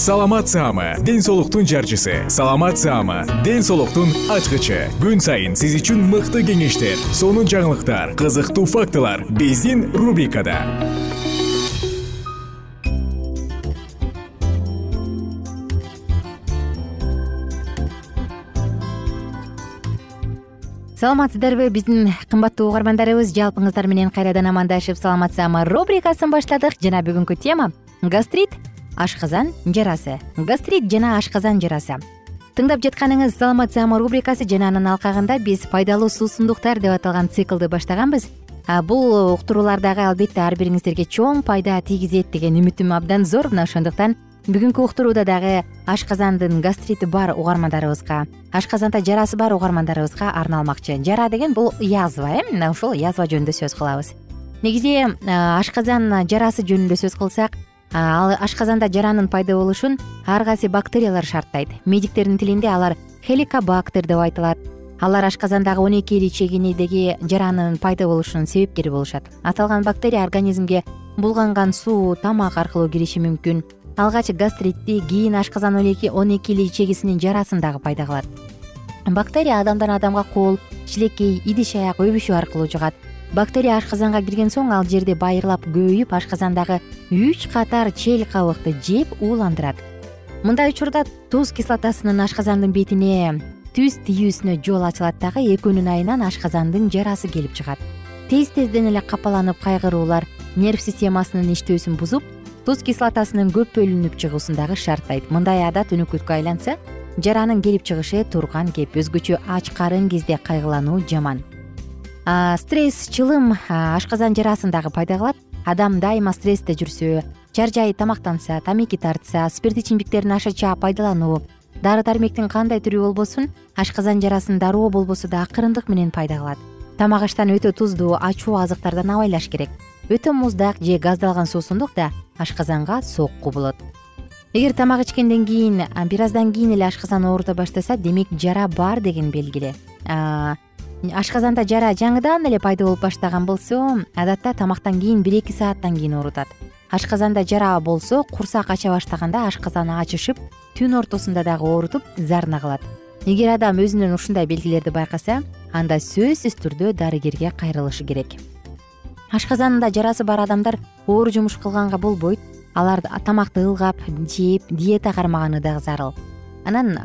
саламат саама ден соолуктун жарчысы. Саламат саама ден соолуктун ачкычы. Күн сайын сиз үчүн мыкты кеңештер сонун жаңылыктар кызыктуу фактылар биздин рубрикада. Саламатсыздарбы биздин кымбаттуу угармандарыбыз жалпыңыздар менен кайрадан амандашып саламат саама рубрикасын баштадык. Жана бүгүнкү тема гастрит ашказан жарасы гастрит жана ашказан жарасы тыңдап жатканыңыз саламат саама рубрикасы жана анын алкагында биз пайдалуу суусундуктар деп аталган циклды баштаганбыз. Бул уктуруулар дагы албетте ар бириңиздерге чоң пайда тийгизет деген үмүтүм абдан зор. Мына ошондуктан бүгүнкү уктурууда дагы ашказандын гастрити бар угармандарыбызга ашказанда жарасы бар угармандарыбызга арналмакчы. Жара деген бул язва э? Мына ушул язва жөнүндө сөз кылабыз. Негизи ашказан жарасы жөнүндө сөз кылсак ал ашказанда жаранын пайда болушун ар кайсы бактериялар шарттайт. Медиктердин тилинде алар хеликобактер деп айтылат. Алар ашказандагы он эки ичегинидеги жаранын пайда болушунун себепкери болушат. Аталган бактерия организмге булганган суу тамак аркылуу кириши мүмкүн. Алгач гастритти кийин ашказан он эки эле ичегисинин жарасын дагы пайда кылат. Бактерия адамдан адамга кол шилекей идиш аяк өбүшүү аркылуу жугат бактерия ашказанга кирген соң ал жерде байырлап көбөйүп ашказандагы үч катар чел кабыкты жеп ууландырат мындай учурда туз кислотасынын ашказандын бетине түз тийүүсүнө жол ачылат дагы экөөнүн айынан ашказандын жарасы келип чыгат. Тез тезден эле капаланып кайгыруулар нерв системасынын иштөөсүн бузуп туз кислотасынын көп бөлүнүп чыгуусун дагы шарттайт. Мындай аадат өнөкөткө айланса жаранын келип чыгышы турган кеп өзгөчө ач карын кезде кайгылануу жаман стресс чылым ашказан жарасын дагы пайда кылат адам дайыма стрессте жүрсө чаржайып тамактанса тамеки тартса спирт ичимдиктерин ашыча пайдалануу дары дармектин кандай түрү болбосун ашказан жарасын дароо болбосо да акырындык менен пайда кылат тамак аштан өтө туздуу ачуу азыктардан абайлаш керек. Өтө муздак же газдалган суусундук да ашказанга сокку болот. Эгер тамак ичкенден кийин бир аздан кийин эле ашказан оорута баштаса демек жара бар деген белгиле ашказанда жара жаңыдан эле пайда болуп баштаган болсо адатта тамактан кийин бир эки сааттан кийин оорутат ашказанда жара болсо курсак ача баштаганда ашказан ачышып түн ортосунда дагы оорутуп зарына кылат. Эгер адам өзүнөн ушундай белгилерди байкаса анда сөзсүз түрдө дарыгерге кайрылышы керек. Ашказанында жарасы бар адамдар оор жумуш кылганга болбойт алар тамакты ылгап жеп диета кармаганы дагы зарыл анан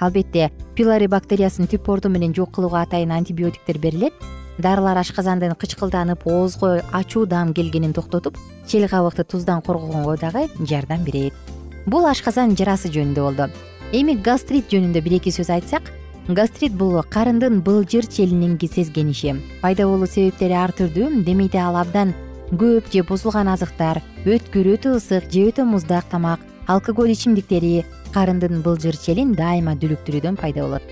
албетте пилари бактериясын түп орду менен жок кылууга атайын антибиотиктер берилет. Дарылар ашказандын кычкылданып оозго ачуу даам келгенин токтотуп чел кабыкты туздан коргогонго дагы жардам берет. Бул ашказан жарасы жөнүндө болду. Эми гастрит жөнүндө бир эки сөз айтсак гастрит бул карындын былжыр челинин сезгениши пайда болуу себептери ар түрдүү демейде ал абдан көп же бузулган азыктар өткүр өтө ысык же өтө муздак тамак алкоголь ичимдиктери карындын былжыр челин дайыма дүлүктүрүүдөн пайда болот.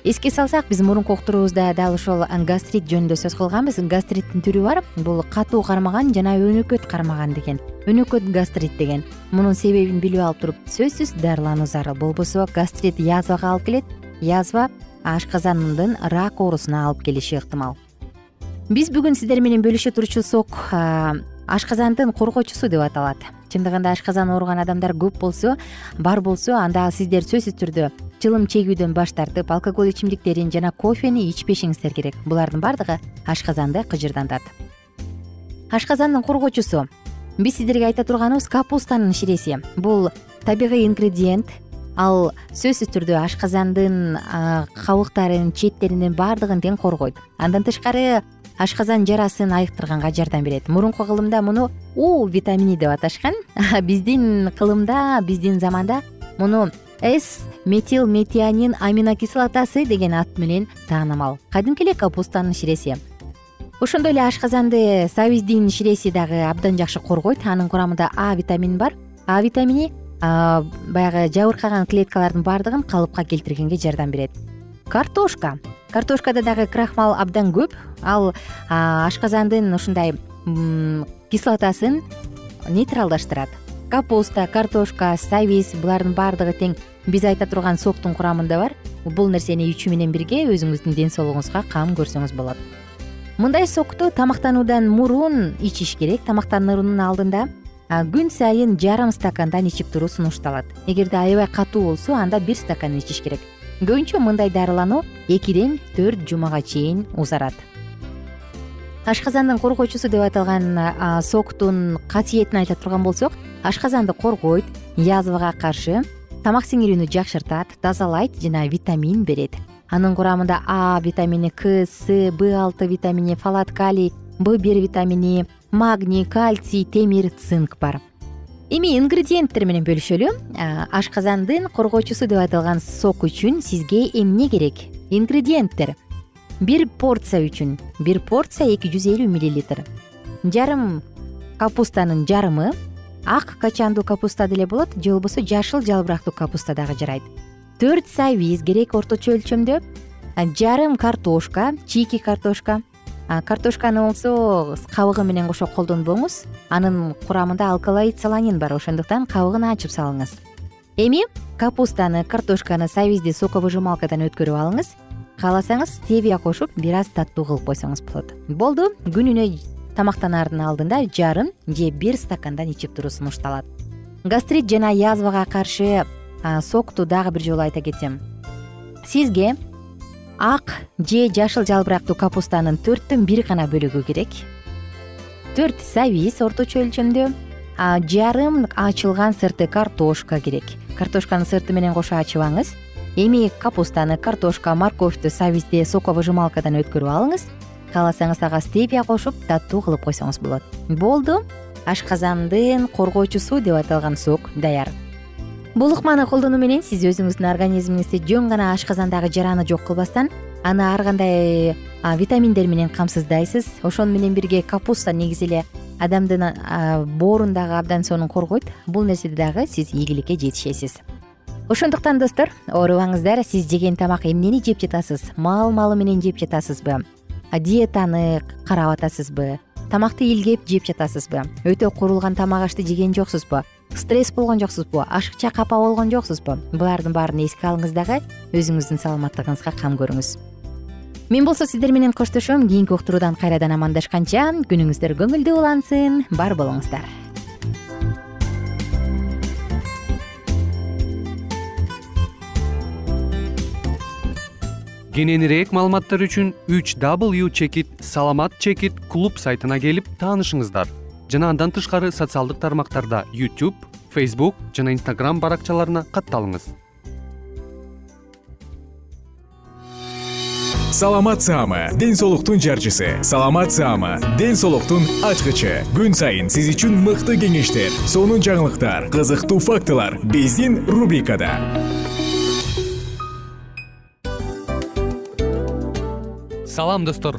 Эске салсак биз мурунку уктуруубузда дал ушол гастрит жөнүндө сөз кылганбыз. Гастриттин түрү бар бул катуу кармаган жана өнөкөт кармаган деген. Өнөкөт гастрит деген. Мунун себебин билип алып туруп сөзсүз дарылануу зарыл болбосо гастрит язвага алып келет. Язва ашказандын рак оорусуна алып келиши ыктымал. Биз бүгүн сиздер менен бөлүшө турчу сок ашказандын коргоочусу деп аталат чындыгында ашказан ооруган адамдар көп болсо бар болсо анда сиздер сөзсүз түрдө чылым чегүүдөн баш тартып алкоголь ичимдиктерин жана кофени ичпешиңиздер керек. Булардын баардыгы ашказанды кыжырдантат ашказандын коргоочусу биз сиздерге айта турганыбыз капустанын ширеси. Бул табигый ингредиент. Ал сөзсүз түрдө ашказандын кабыктарын четтеринин баардыгын тең коргойт. Андан тышкары ашказан жарасын айыктырганга жардам берет. Мурунку кылымда муну у витамини деп аташкан. Биздин кылымда биздин заманда муну с метил метионин аминокислотасы деген ат менен таанымал. Кадимки эле капустанын ширеси. Ошондой эле ашказанды сабиздин ширеси дагы абдан жакшы коргойт анын курамында а витамини бар. А витамини баягы жабыркаган клеткалардын баардыгын калыпка келтиргенге жардам берет картошка. Картошкада дагы крахмал абдан көп. Ал ашказандын ушундай кислотасын нейтралдаштырат. Капуста картошка сабиз булардын баардыгы тең. Биз айта турган соктун курамында бар. Бул нерсени ичүү менен бирге өзүңүздүн ден соолугуңузга кам көрсөңүз болот. Мындай сокту тамактануудан мурун ичиш керек. Тамактануунун алдында күн сайын жарым стакандан ичип туруу сунушталат. Эгерде аябай катуу болсо анда бир стакан ичиш керек көбүнчө мындай дарылануу экиден төрт жумага чейин узарат. Ашказандын коргоочусу деп аталган соктун касиетин айта турган болсок ашказанды коргойт язвага каршы тамак сиңирүүнү жакшыртат тазалайт жана витамин берет. Анын курамында а витамини к с б алты витамини фалат калий б бир витамини магний кальций темир цинк бар эми ингредиенттер менен бөлүшөлү. Ашказандын коргоочусу деп аталган сок үчүн сизге эмне керек? Ингредиенттер. Бир порция үчүн. Бир порция эки жүз элүү миллилитр. Жарым капустанын жарымы. Ак качандуу капуста деле болот же болбосо жашыл жалбырактуу капуста дагы жарайт. Төрт сабиз керек орточо өлчөмдө. Жарым картошка чийки картошка картошканы болсо кабыгы менен кошо колдонбоңуз анын курамында алкалоид солонин бар. Ошондуктан кабыгын ачып салыңыз. Эми капустаны картошканы сабизди соковыжималкадан өткөрүп алыңыз. Кааласаңыз стевия кошуп бир аз таттуу кылып койсоңуз болот. Болду күнүнө тамактанаардын алдында жарым же бир стакандан ичип туруу сунушталат гастрит жана язвага каршы сокту дагы бир жолу айта кетсем. Сизге ак же жашыл жалбырактуу капустанын төрттөн бир гана бөлүгү керек. Төрт сабиз орточо өлчөмдө жарым ачылган сырты картошка керек. Картошканын сырты менен кошо ачыбаңыз эми капустаны картошка морковту сабизди соковыжималкадан өткөрүп алыңыз. Кааласаңыз ага стевия кошуп таттуу кылып койсоңуз болот. Болду. Ашказандын коргоочусу деп аталган сок даяр бул ыкманы колдонуу менен сиз өзүңүздүн организмиңизди жөн гана ашказандагы жараны жок кылбастан аны ар кандай витаминдер менен камсыздайсыз. Ошону менен бирге капуста негизи эле адамдын боорун дагы абдан сонун коргойт. Бул нерседе дагы сиз ийгиликке жетишесиз. Ошондуктан достор оорубаңыздар сиз жеген тамак эмнени жеп жатасыз? Маал маалы менен жеп жатасызбы? Диетаны карап атасызбы? Тамакты илгеп жеп жатасызбы? Өтө куурулган тамак ашты жеген жоксузбу стресс болгон жоксузбу? Ашыкча капа болгон жоксузбу? Булардын баарын эске алыңыз дагы өзүңүздүн саламаттыгыңызга кам көрүңүз. Мен болсо сиздер менен коштошом кийинки уктуруудан кайрадан амандашканча күнүңүздөр көңүлдүү улансын. Бар болуңуздар. Кененирээк маалыматтар үчүн үч w чекит саламат чекит клуб сайтына келип таанышыңыздар жана андан тышкары социалдык тармактарда youtube facebook жана instagram баракчаларына катталыңыз. Саламат саама ден соолуктун жарчысы. Саламат саама ден соолуктун ачкычы. Күн сайын сиз үчүн мыкты кеңештер сонун жаңылыктар кызыктуу фактылар биздин рубрикада. Салам достор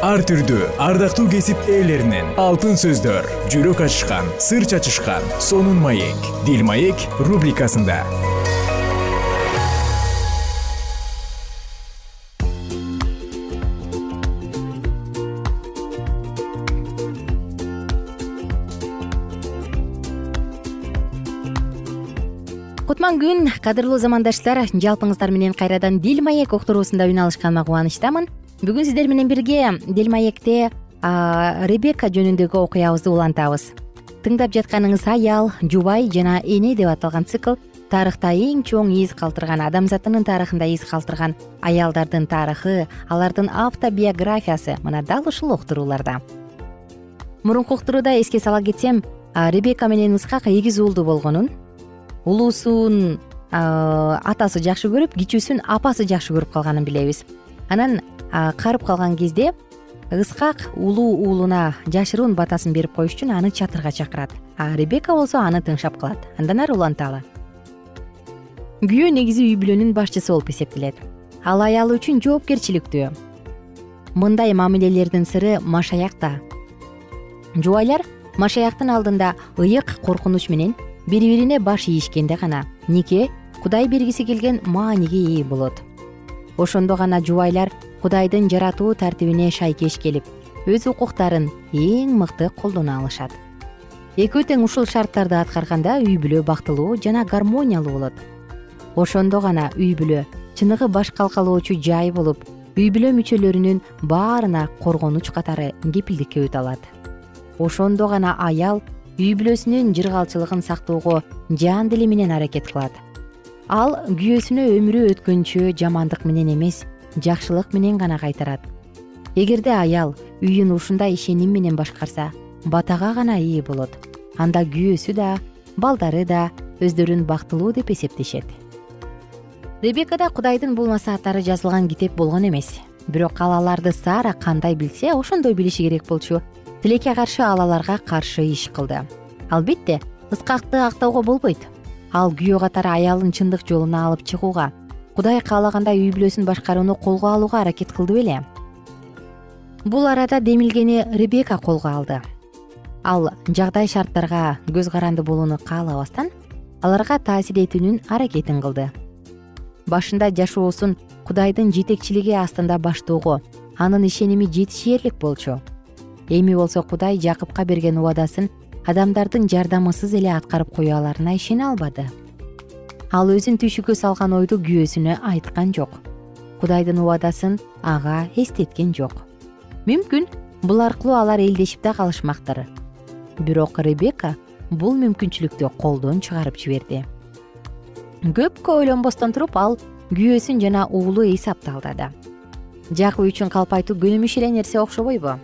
ар түрдүү ардактуу кесип ээлеринен. Алтын сөздөр жүрөк ачышкан сыр чачышкан сонун маек. Дил маек рубрикасында. Кутман күн кадырлуу замандаштар жалпыңыздар менен кайрадан дил маек уктуруусунда үн алышканыма кубанычтамын бүгүн сиздер менен бирге дил маекте ребека жөнүндөгү окуябызды улантабыз. Тыңдап жатканыңыз аял жубай жана эне деп аталган цикл тарыхта эң чоң из калтырган адамзатынын тарыхында из калтырган аялдардын тарыхы алардын автобиографиясы. Мына дал ушул уктурууларда. Мурунку уктурууда эске сала кетсем ребека менен ыскак эгиз уулду болгонун улуусун атасы жакшы көрүп кичүүсүн апасы жакшы көрүп калганын билебиз. Анан карып калган кезде ыскак улуу уулуна жашыруун батасын берип коюш үчүн аны чатырга чакырат. А ребека болсо аны тыңшап калат. Андан ары уланталы күйөө негизи үй бүлөнүн башчысы болуп эсептелет. Ал аялы үчүн жоопкерчиликтүү. Мындай мамилелердин сыры машаякта. Жубайлар машаяктын алдында ыйык коркунуч менен бири бирине баш ийишкенде гана нике кудай бергиси келген мааниге ээ болот. Ошондо гана жубайлар кудайдын жаратуу тартибине шайкеш келип өз укуктарын эң мыкты колдоно алышат. Экөө тең ушул шарттарды аткарганда үй бүлө бактылуу жана гармониялуу болот. Ошондо гана үй бүлө чыныгы баш калкалоочу жай болуп үй бүлө мүчөлөрүнүн баарына коргонуч катары кепилдикке өтө алат. Ошондо гана аял үй бүлөсүнүн жыргалчылыгын сактоого жан дили менен аракет кылат. Ал күйөөсүнө өмүрү өткөнчө жамандык менен эмес жакшылык менен гана кайтарат. Эгерде аял үйүн ушундай ишеним менен башкарса батага гана ээ болот. Анда күйөөсү да балдары да өздөрүн бактылуу деп эсептешет. Ребекада кудайдын бул насааттары жазылган китеп болгон эмес. Бирок ал аларды сара кандай билсе ошондой билиши керек болчу. Тилекке каршы ал аларга каршы иш кылды. Албетте ыскакты актоого болбойт. Ал күйөө катары аялын чындык жолуна алып чыгууга кудай каалагандай үй бүлөсүн башкарууну колго алууга аракет кылды беле бул арада демилгени ребека колго алды. Ал жагдай шарттарга көз каранды болууну каалабастан аларга таасир этүүнүн аракетин кылды. Башында жашоосун кудайдын жетекчилиги астында баштоого анын ишеними жетишээрлик болчу. Эми болсо кудай жакыпка берген убадасын адамдардын жардамысыз эле аткарып кое аларына ишене албады ал өзүн түйшүккө салган ойду күйөөсүнө айткан жок. Кудайдын убадасын ага эстеткен жок. Мүмкүн бул аркылуу алар элдешип да калышмактыр. Бирок ребека бул мүмкүнчүлүктү колдон чыгарып жиберди. Көпкө ойлонбостон туруп ал күйөөсүн жана уулу эйсапты алдады жакып үчүн калп айтуу көнүмүш эле нерсе окшобойбу?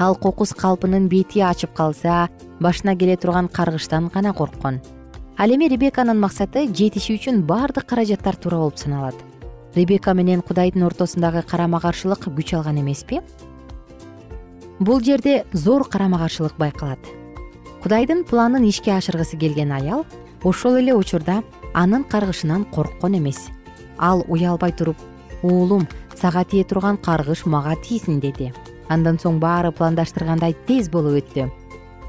Ал кокус калпынын бети ачып калса башына келе турган каргыштан гана корккон ал эми ребеканын максаты жетиши үчүн баардык каражаттар туура болуп саналат. Ребека менен кудайдын ортосундагы карама каршылык күч алган эмеспи? Бул жерде зор карама каршылык байкалат. Кудайдын планын ишке ашыргысы келген аял ошол эле учурда анын каргышынан корккон эмес. Ал уялбай туруп уулум сага тие турган каргыш мага тийсин деди. Андан соң баары пландаштыргандай тез болуп өттү.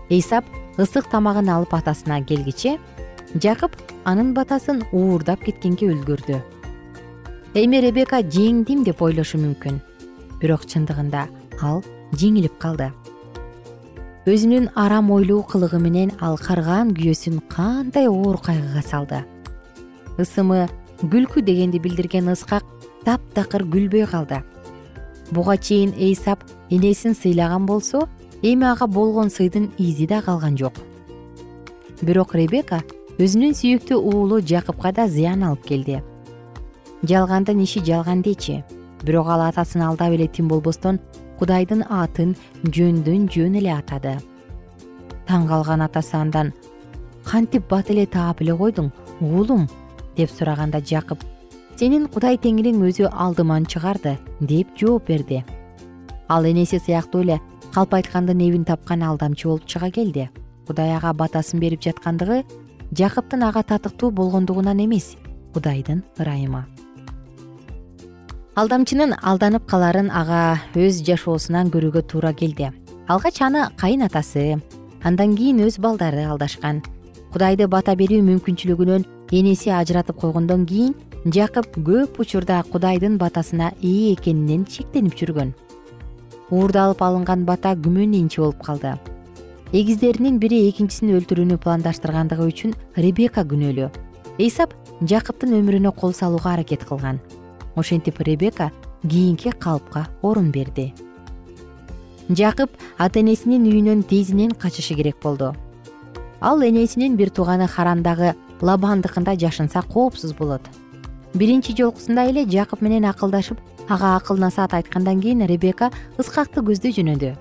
Эйсап ысык тамагын алып атасына келгиче жакып анын батасын уурдап кеткенге үлгүрдү. Эми ребека жеңдим деп ойлошу мүмкүн. Бирок чындыгында ал жеңилип калды. Өзүнүн арам ойлуу кылыгы менен ал карган күйөөсүн кандай оор кайгыга салды. Ысымы күлкү дегенди билдирген ыскак таптакыр күлбөй калды. Буга чейин эйсап энесин сыйлаган болсо эми ага болгон сыйдын изи да калган жок. Бирок ребека өзүнүн сүйүктүү уулу жакыпка да зыян алып келди. Жалгандын иши жалган дечи. Бирок ал атасын алдап эле тим болбостон кудайдын атын жөндөн жөн эле атады. Таң калган атасы андан кантип бат эле таап эле койдуң уулум? деп сураганда жакып сенин кудай теңириң өзү алдыман чыгарды деп жооп берди. Ал энеси сыяктуу эле калп айткандын эбин тапкан алдамчы болуп чыга келди. Кудай ага батасын берип жаткандыгы жакыптын ага татыктуу болгондугунан эмес кудайдын ырайымы. Алдамчынын алданып каларын ага өз жашоосунан көрүүгө туура келди. Алгач аны кайын атасы андан кийин өз балдары алдашкан. Кудайды бата берүү мүмкүнчүлүгүнөн энеси ажыратып койгондон кийин жакып көп учурда кудайдын батасына ээ экенинен шектенип жүргөн. Уурдалып алынган бата күмөн энчи болуп калды эгиздеринин бири экинчисин өлтүрүүнү пландаштыргандыгы үчүн ребека күнөөлүү эйсап жакыптын өмүрүнө кол салууга аракет кылган. Ошентип ребека кийинки калыпка орун берди. Жакып ата энесинин үйүнөн тезинен качышы керек болду. Ал энесинин бир тууганы харандагы лабандыкында жашынса коопсуз болот. Биринчи жолкусунда эле жакып менен акылдашып ага акыл насаат айткандан кийин ребека ыскакты көздөй жөнөдү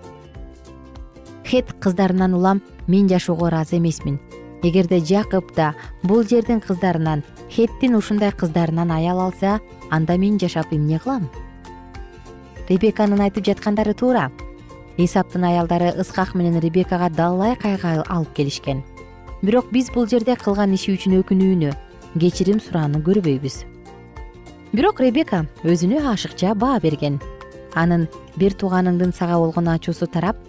хет кыздарынан улам мен жашоого ыраазы эмесмин. Эгерде жакып да бул жердин кыздарынан хеттин ушундай кыздарынан аял алса анда мен жашап эмне кылам? Ребеканын айтып жаткандары туура. Эсаптын аялдары ыскак менен ребекага далай кайгы алып келишкен. Бирок биз бул жерде кылган иши үчүн өкүнүүнү кечирим сурааны көрбөйбүз. Бирок ребека өзүнө ашыкча баа берген. Анын бир тууганыңдын сага болгон ачуусу тарап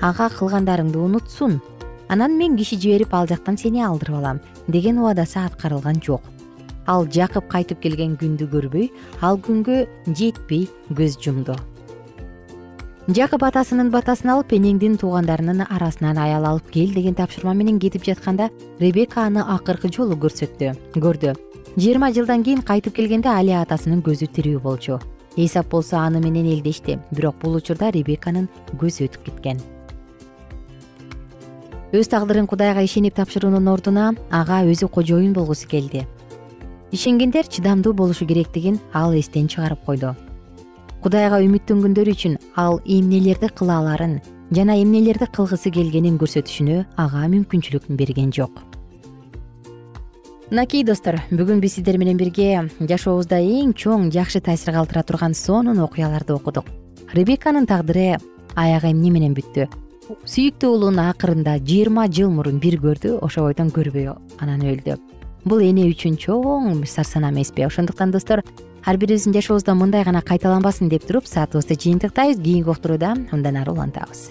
ага кылгандарыңды унутсун. Анан мен киши жиберип ал жактан сени алдырып алам деген убадасы аткарылган жок. Ал жакып кайтып келген күндү көрбөй ал күнгө жетпей көз жумду. Жакып атасынын батасын алып энеңдин туугандарынын арасынан аял алып кел деген тапшырма менен кетип жатканда ребека аны акыркы жолу көрсөттү көрдү. Жыйырма жылдан кийин кайтып келгенде али атасынын көзү тирүү болчу. Эйсап болсо аны менен элдешти бирок бул учурда ребеканын көзү өтүп кеткен өз тагдырын кудайга ишенип тапшыруунун ордуна ага өзү кожоюн болгусу келди. Ишенгендер чыдамдуу болушу керектигин ал эстен чыгарып койду. Кудайга үмүттөнгөндөр үчүн ал эмнелерди кыла аларын жана эмнелерди кылгысы келгенин көрсөтүшүнө ага мүмкүнчүлүк берген жок. Мынакей достор бүгүн биз сиздер менен бирге жашообузда эң чоң жакшы таасир калтыра турган сонун окуяларды окудук. Ребеканын тагдыры аягы эмне менен бүттү сүйүктүү уулун акырында жыйырма жыл мурун бир көрдү ошо бойдон көрбөй анан өлдү. Бул эне үчүн чоң сарсанаа эмеспи ошондуктан достор ар бирибиздин жашообузда мындай гана кайталанбасын деп туруп саатыбызды жыйынтыктайбыз кийинки уктурууда мындан ары улантабыз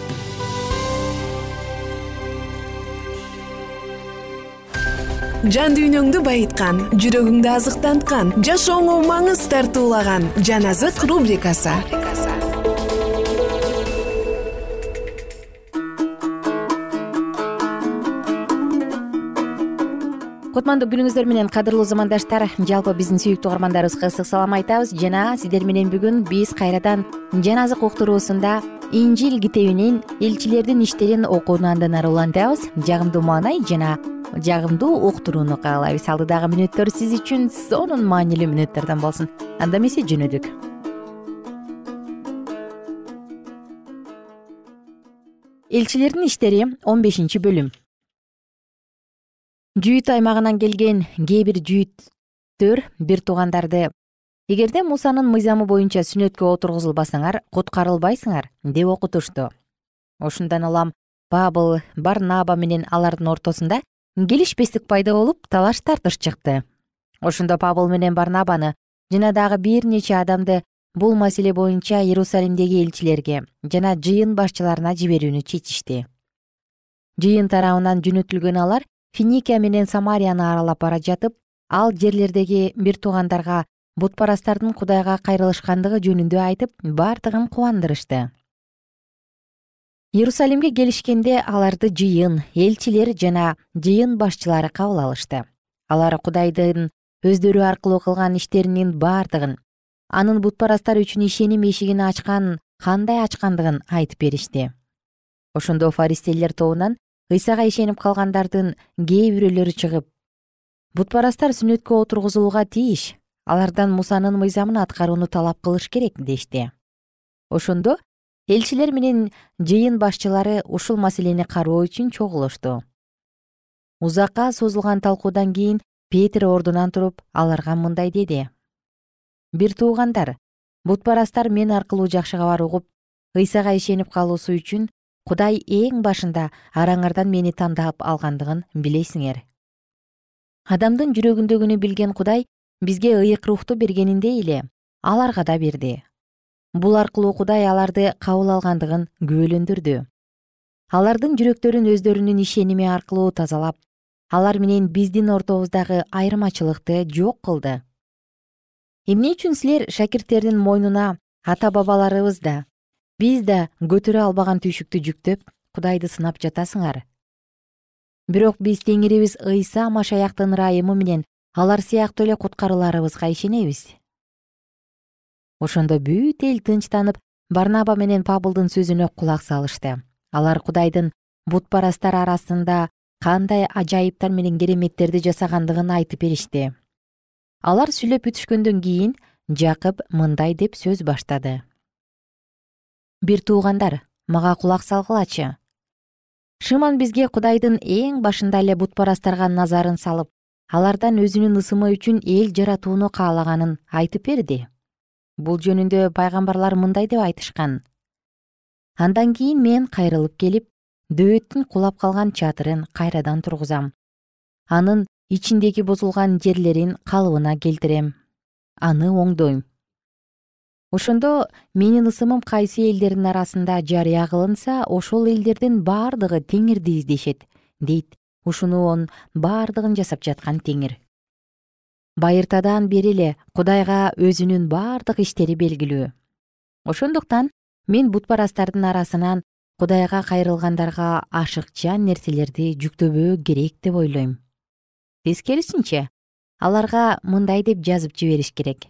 жан дүйнөңдү байыткан жүрөгүңдү азыктанткан жашооңо маңыз тартуулаган жан азык рубрикасы. Кутмандуу күнүңүздөр менен кадырлуу замандаштар жалпы биздин сүйүктүү угармандарыбызга ысык салам айтабыз. Жана сиздер менен бүгүн биз кайрадан жан азык уктуруусунда инжил китебинин элчилердин иштерин окууну андан ары улантабыз. Жагымдуу маанай жана жагымдуу уктурууну каалайбыз. Алдыдагы мүнөттөр сиз үчүн сонун маанилүү мүнөттөрдөн болсун. Анда эмесе жөнөдүк. Элчилердин иштери он бешинчи бөлүм. Жүйүт аймагынан келген кээ бир жүйүттөр бир туугандарды эгерде мусанын мыйзамы боюнча сүннөткө отургузулбасаңар куткарылбайсыңар деп окутушту. Ошондон улам пабыл барнаба менен алардын ортосунда келишпестик пайда болуп талаш тартыш чыкты. Ошондо пабыл менен барнабаны жана дагы бир нече адамды бул маселе боюнча иерусалимдеги элчилерге жана жыйын башчыларына жиберүүнү чечишти. Жыйын тарабынан жөнөтүлгөн алар финикия менен самарияны аралап бара жатып ал жерлердеги бир туугандарга бутпарастардын кудайга кайрылышкандыгы жөнүндө айтып бардыгын кубандырышты. Иерусалимге келишкенде аларды жыйын элчилер жана жыйын башчылары кабыл алышты. Алар кудайдын өздөрү аркылуу кылган иштеринин бардыгын анын бутпарастар үчүн ишеним эшигин ачкан кандай ачкандыгын айтып беришти. Ошондо фаристейлер тобунан ыйсага ишенип калгандардын кээ бирөөлөрү чыгып бутпарастар сүннөткө отургузулууга тийиш алардан мусанын мыйзамын аткарууну талап кылыш керек дешти. Ошондо элчилер менен жыйын башчылары ушул маселени кароо үчүн чогулушту. Узакка созулган талкуудан кийин петир ордунан туруп аларга мындай деди. Бир туугандар бутпарастар мен аркылуу жакшы кабар угуп ыйсага ишенип калуусу үчүн кудай эң башында араңардан мени тандап алгандыгын билесиңер адамдын жүрөгүндөгүнү билген кудай бизге ыйык рухту бергениндей эле аларга да берди. Бул аркылуу кудай аларды кабыл алгандыгын күбөлөндүрдү. Алардын жүрөктөрүн өздөрүнүн ишеними аркылуу тазалап алар менен биздин ортобуздагы айырмачылыкты жок кылды. Эмне үчүн силер шакирттердин мойнуна ата бабаларыбыз да биз да көтөрө албаган түйшүктү жүктөп кудайды сынап жатасыңар? Бирок биз теңирибиз ыйса машаяктын ырайымы менен алар сыяктуу эле куткарыларыбызга ишенебиз. Ошондо бүт эл тынчтанып барнаба менен пабылдын сөзүнө кулак салышты. Алар кудайдын бутпарастар арасында кандай ажайыптар менен кереметтерди жасагандыгын айтып беришти алар сүйлөп бүтүшкөндөн кийин жакып мындай деп сөз баштады. Бир туугандар мага кулак салгылачы. Шыман бизге кудайдын эң башында эле бутпарастарга назарын салып алардан өзүнүн ысымы үчүн эл жаратууну каалаганын айтып берди. Бул жөнүндө пайгамбарлар мындай деп айтышкан. Андан кийин мен кайрылып келип дөөттүн кулап калган чатырын кайрадан тургузам. Анын ичиндеги бузулган жерлерин калыбына келтирем. Аны оңдойм. Ошондо менин ысымым кайсы элдердин арасында жарыя кылынса ошол элдердин бардыгы теңирди издешет дейт ушунун бардыгын жасап жаткан теңир. Байыртадан бери эле кудайга өзүнүн бардык иштери белгилүү. Ошондуктан мен бутпарастардын арасынан кудайга кайрылгандарга ашыкчан нерселерди жүктөбөө керек деп ойлойм. Тескерисинче аларга мындай деп жазып жибериш керек.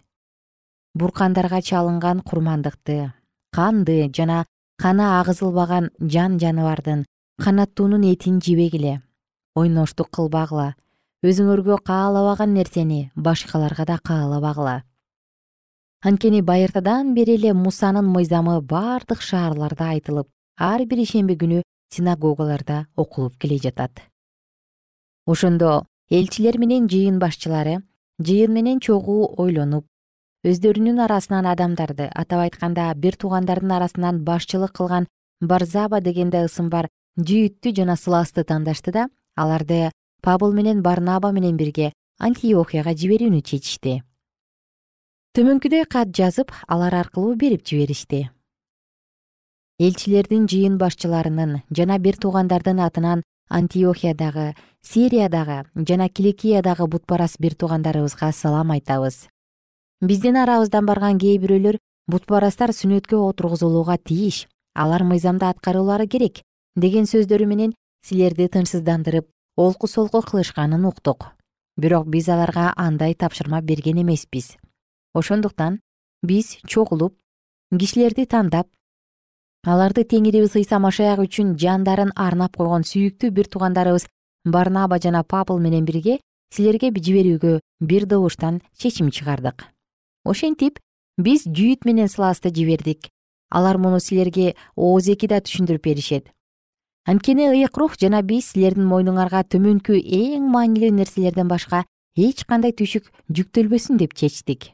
Буркандарга чалынган курмандыкты канды жана каны агызылбаган жан жаныбардын канаттуунун этин жебегиле ойноштук кылбагыла. Өзүңөргө каалабаган нерсени башкаларга да каалабагыла. Анткени байыртадан бери эле мусанын мыйзамы бардык шаарларда айтылып ар бир ишемби күнү синагогаларда окулуп келе жатат. Ошондо элчилер менен жыйын башчылары жыйын менен чогуу ойлонуп өздөрүнүн арасынан адамдарды атап айтканда бир туугандардын арасынан башчылык кылган барзаба деген да ысым бар жүйүттү жана сыласты тандашты да аларды пабыл менен барнаба менен бирге антиохияга жиберүүнү чечишти. Төмөнкүдөй кат жазып алар аркылуу берип жиберишти. Элчилердин жыйын башчыларынын жана бир туугандардын атынан антиохиядагы сириядагы жана киликиядагы бутпарас бир туугандарыбызга салам айтабыз. Биздин арабыздан барган кээ бирөөлөр бутпарастар сүннөткө отургузулууга тийиш алар мыйзамды аткаруулары керек деген сөздөрү менен силерди тынчсыздандырып олку солку кылышканын уктук. Бирок биз аларга андай тапшырма берген эмеспиз. Ошондуктан биз чогулуп кишилерди тандап аларды теңирибиз ыйса машаяк үчүн жандарын арнап койгон сүйүктүү бир туугандарыбыз барнаба жана папл менен бирге силерге жиберүүгө бир добуштан чечим чыгардык. Ошентип биз жүйүт менен сыласты жибердик. Алар муну силерге оозеки да түшүндүрүп беришет анткени ыйык рух жана биз силердин мойнуңарга төмөнкү эң маанилүү нерселерден башка эч кандай түшүк жүктөлбөсүн деп чечтик.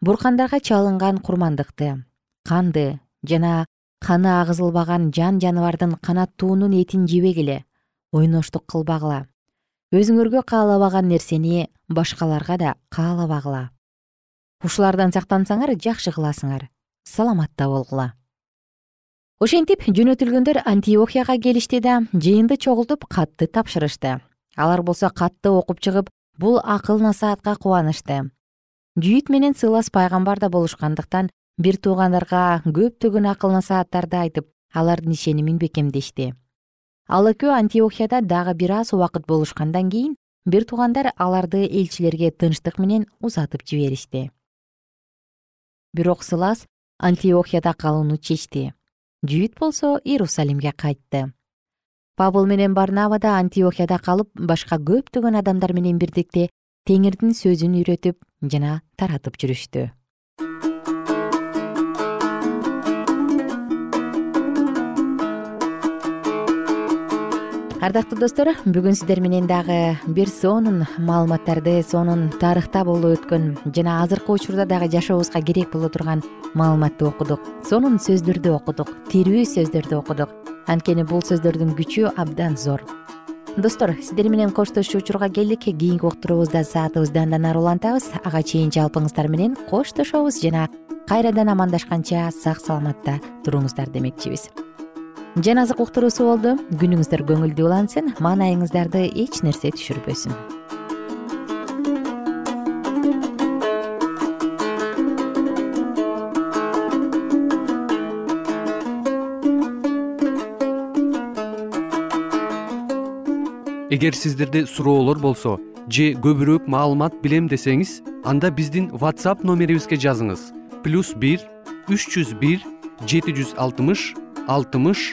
Буркандарга чалынган курмандыкты канды жана каны агызылбаган жан жаныбардын канаттуунун этин жебегиле ойноштук кылбагыла. Өзүңөргө каалабаган нерсени башкаларга да каалабагыла. Ушулардан сактансаңар жакшы кыласыңар саламатта болгула ошентип жөнөтүлгөндөр антиохияга келишти да жыйынды чогултуп катты тапшырышты. Алар болсо катты окуп чыгып бул акыл насаатка кубанышты. Жүйүт менен сыйлас пайгамбар да болушкандыктан бир туугандарга көптөгөн акыл насааттарды айтып алардын ишенимин бекемдешти ал экөө антиохияда дагы бир аз убакыт болушкандан кийин бир туугандар аларды элчилерге тынчтык менен узатып жиберишти. Бирок сылас антиохияда калууну чечти жүйүт болсо иерусалимге кайтты. Пабыл менен барнаба да антиохияда калып башка көптөгөн адамдар менен бирдикте теңирдин сөзүн үйрөтүп жана таратып жүрүштү ардактуу достор бүгүн сиздер менен дагы бир сонун маалыматтарды сонун тарыхта болуп өткөн жана азыркы учурда дагы жашообузга керек боло турган маалыматты окудук. Сонун сөздөрдү окудук тирүү сөздөрдү окудук. Анткени бул сөздөрдүн күчү абдан зор. Достор сиздер менен коштошуу учурга келдик. Кийинки уктуруубузда саатыбызды андан ары улантабыз. Ага чейин жалпыңыздар менен коштошобуз жана кайрадан амандашканча сак саламатта туруңуздар демекчибиз жаназык уктуруусу болду күнүңүздөр көңүлдүү улансын. Маанайыңыздарды эч нерсе түшүрбөсүн. Эгер сиздерде суроолор болсо же көбүрөөк маалымат билем десеңиз анда биздин whatsapp номерибизге жазыңыз. Плюс бир үч жүз бир жети жүз алтымыш алтымыш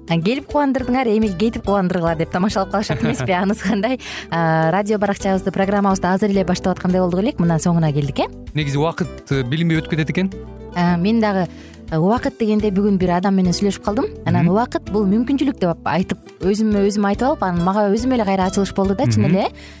келип кубандырдыңар эми кетип кубандыргыла деп тамашалап калышат эмеспи? Анысы кандай? Радио баракчабызды программабызды азыр эле баштап аткандай болдук элек мына соңуна келдик э? Негизи убакыт э, билинбей өтүп кетет экен мен дагы э, убакыт дегенде бүгүн бир адам менен сүйлөшүп калдым. Анан убакыт бул мүмкүнчүлүк деп айтып өзүмө өзүм айтып алып анан мага өзүмө эле кайра ачылыш болду да чын эле Э,